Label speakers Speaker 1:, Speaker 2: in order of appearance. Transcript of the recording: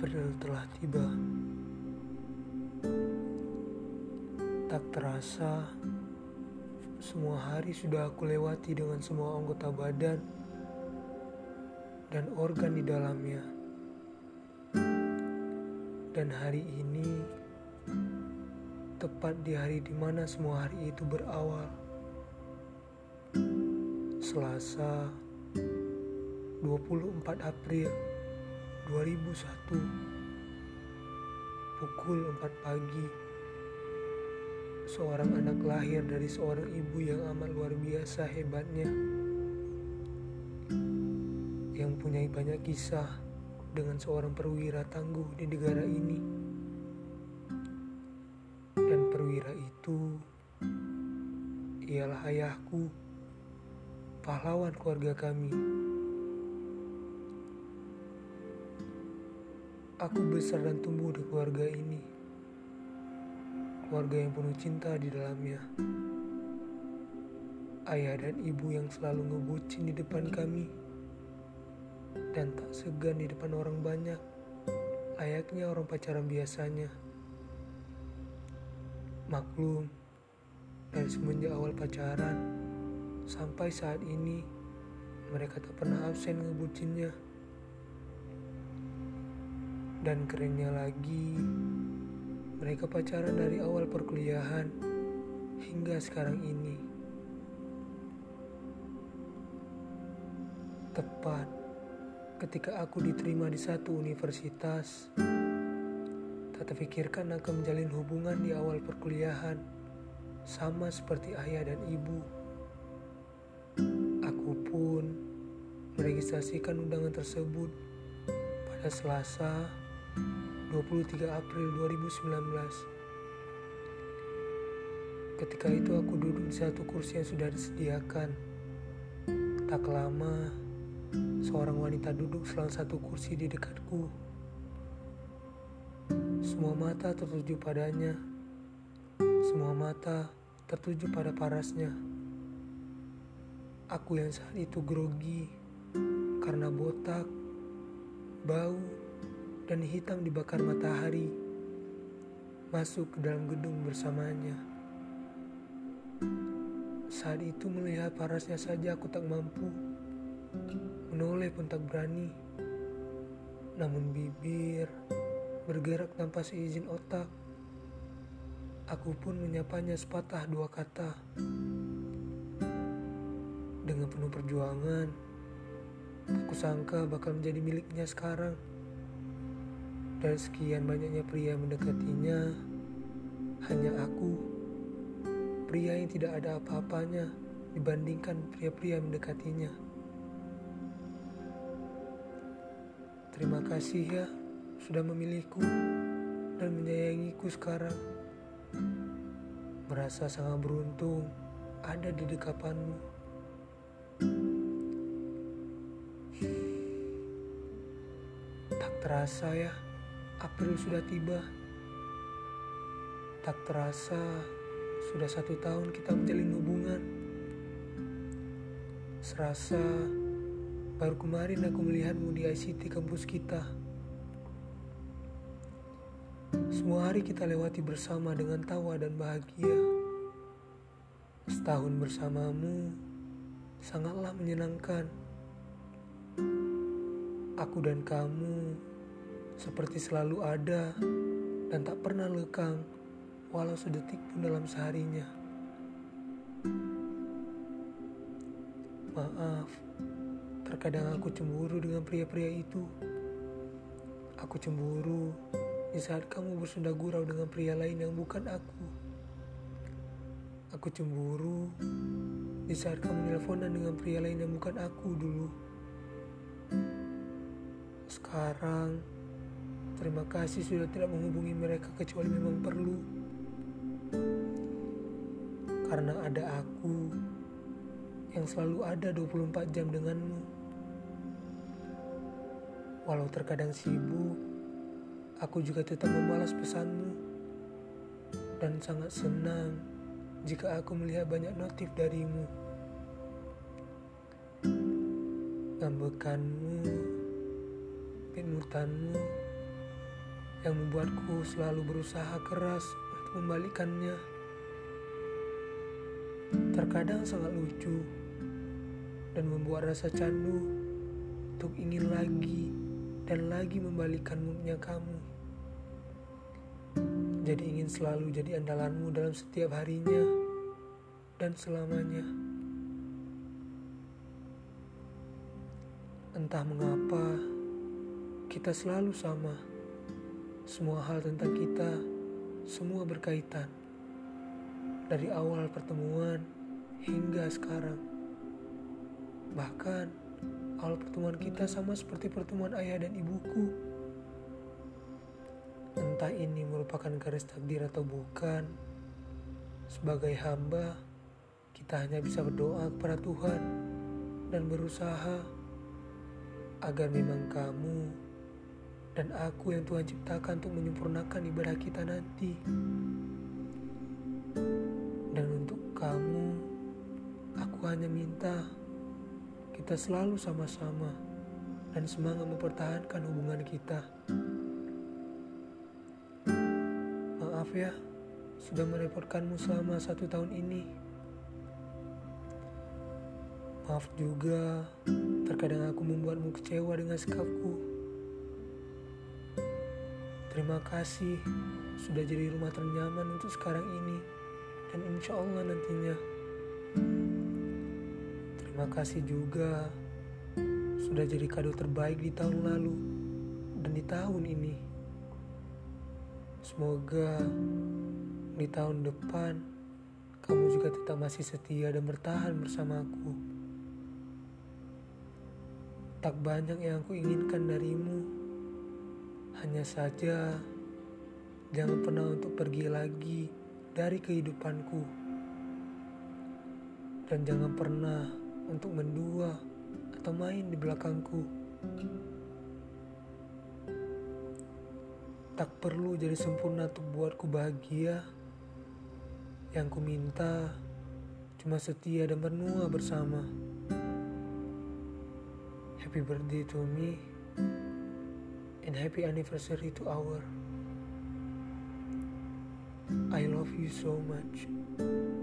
Speaker 1: April telah tiba. Tak terasa, semua hari sudah aku lewati dengan semua anggota badan dan organ di dalamnya. Dan hari ini, tepat di hari di mana semua hari itu berawal. Selasa 24 April 2001 Pukul 4 pagi Seorang anak lahir dari seorang ibu yang amat luar biasa hebatnya Yang punya banyak kisah dengan seorang perwira tangguh di negara ini. Dan perwira itu ialah ayahku Pahlawan keluarga kami Aku besar dan tumbuh di keluarga ini. Keluarga yang penuh cinta di dalamnya. Ayah dan ibu yang selalu ngebucin di depan kami. Dan tak segan di depan orang banyak. Layaknya orang pacaran biasanya. Maklum, dari semenjak awal pacaran sampai saat ini mereka tak pernah absen ngebucinnya. Dan kerennya lagi, mereka pacaran dari awal perkuliahan hingga sekarang ini. Tepat ketika aku diterima di satu universitas, tak terpikirkan akan menjalin hubungan di awal perkuliahan, sama seperti ayah dan ibu. Aku pun meregistrasikan undangan tersebut pada Selasa 23 April 2019. Ketika itu aku duduk di satu kursi yang sudah disediakan. Tak lama, seorang wanita duduk selang satu kursi di dekatku. Semua mata tertuju padanya. Semua mata tertuju pada parasnya. Aku yang saat itu grogi karena botak, bau, dan hitam dibakar matahari masuk ke dalam gedung bersamanya. Saat itu melihat parasnya saja aku tak mampu. Menoleh pun tak berani. Namun bibir bergerak tanpa seizin otak. Aku pun menyapanya sepatah dua kata. Dengan penuh perjuangan, aku sangka bakal menjadi miliknya sekarang. Dan sekian banyaknya pria mendekatinya, hanya aku, pria yang tidak ada apa-apanya dibandingkan pria-pria mendekatinya. Terima kasih ya sudah memilihku dan menyayangiku sekarang. Merasa sangat beruntung ada di dekapanmu. Tak terasa ya. April sudah tiba. Tak terasa sudah satu tahun kita menjalin hubungan. Serasa baru kemarin aku melihatmu di ICT kampus kita. Semua hari kita lewati bersama dengan tawa dan bahagia. Setahun bersamamu sangatlah menyenangkan. Aku dan kamu seperti selalu ada dan tak pernah lekang walau sedetik pun dalam seharinya. Maaf, terkadang aku cemburu dengan pria-pria itu. Aku cemburu di saat kamu bersunda gurau dengan pria lain yang bukan aku. Aku cemburu di saat kamu nelponan dengan pria lain yang bukan aku dulu. Sekarang, Terima kasih sudah tidak menghubungi mereka kecuali memang perlu. Karena ada aku yang selalu ada 24 jam denganmu. Walau terkadang sibuk, aku juga tetap membalas pesanmu. Dan sangat senang jika aku melihat banyak notif darimu. Ngambekanmu, pinmutanmu, yang membuatku selalu berusaha keras untuk membalikannya. Terkadang sangat lucu dan membuat rasa candu untuk ingin lagi dan lagi membalikan moodnya kamu. Jadi ingin selalu jadi andalanmu dalam setiap harinya dan selamanya. Entah mengapa kita selalu sama. Semua hal tentang kita semua berkaitan. Dari awal pertemuan hingga sekarang. Bahkan awal pertemuan kita sama seperti pertemuan ayah dan ibuku. Entah ini merupakan garis takdir atau bukan. Sebagai hamba, kita hanya bisa berdoa kepada Tuhan dan berusaha agar memang kamu dan aku yang Tuhan ciptakan untuk menyempurnakan ibadah kita nanti. Dan untuk kamu, aku hanya minta kita selalu sama-sama dan semangat mempertahankan hubungan kita. Maaf ya, sudah merepotkanmu selama satu tahun ini. Maaf juga, terkadang aku membuatmu kecewa dengan sikapku. Terima kasih sudah jadi rumah ternyaman untuk sekarang ini dan insya Allah nantinya. Terima kasih juga sudah jadi kado terbaik di tahun lalu dan di tahun ini. Semoga di tahun depan kamu juga tetap masih setia dan bertahan bersamaku. Tak banyak yang aku inginkan darimu, hanya saja jangan pernah untuk pergi lagi dari kehidupanku. Dan jangan pernah untuk mendua atau main di belakangku. Tak perlu jadi sempurna untuk buatku bahagia. Yang ku minta cuma setia dan bernua bersama. Happy birthday to me and happy anniversary to our I love you so much.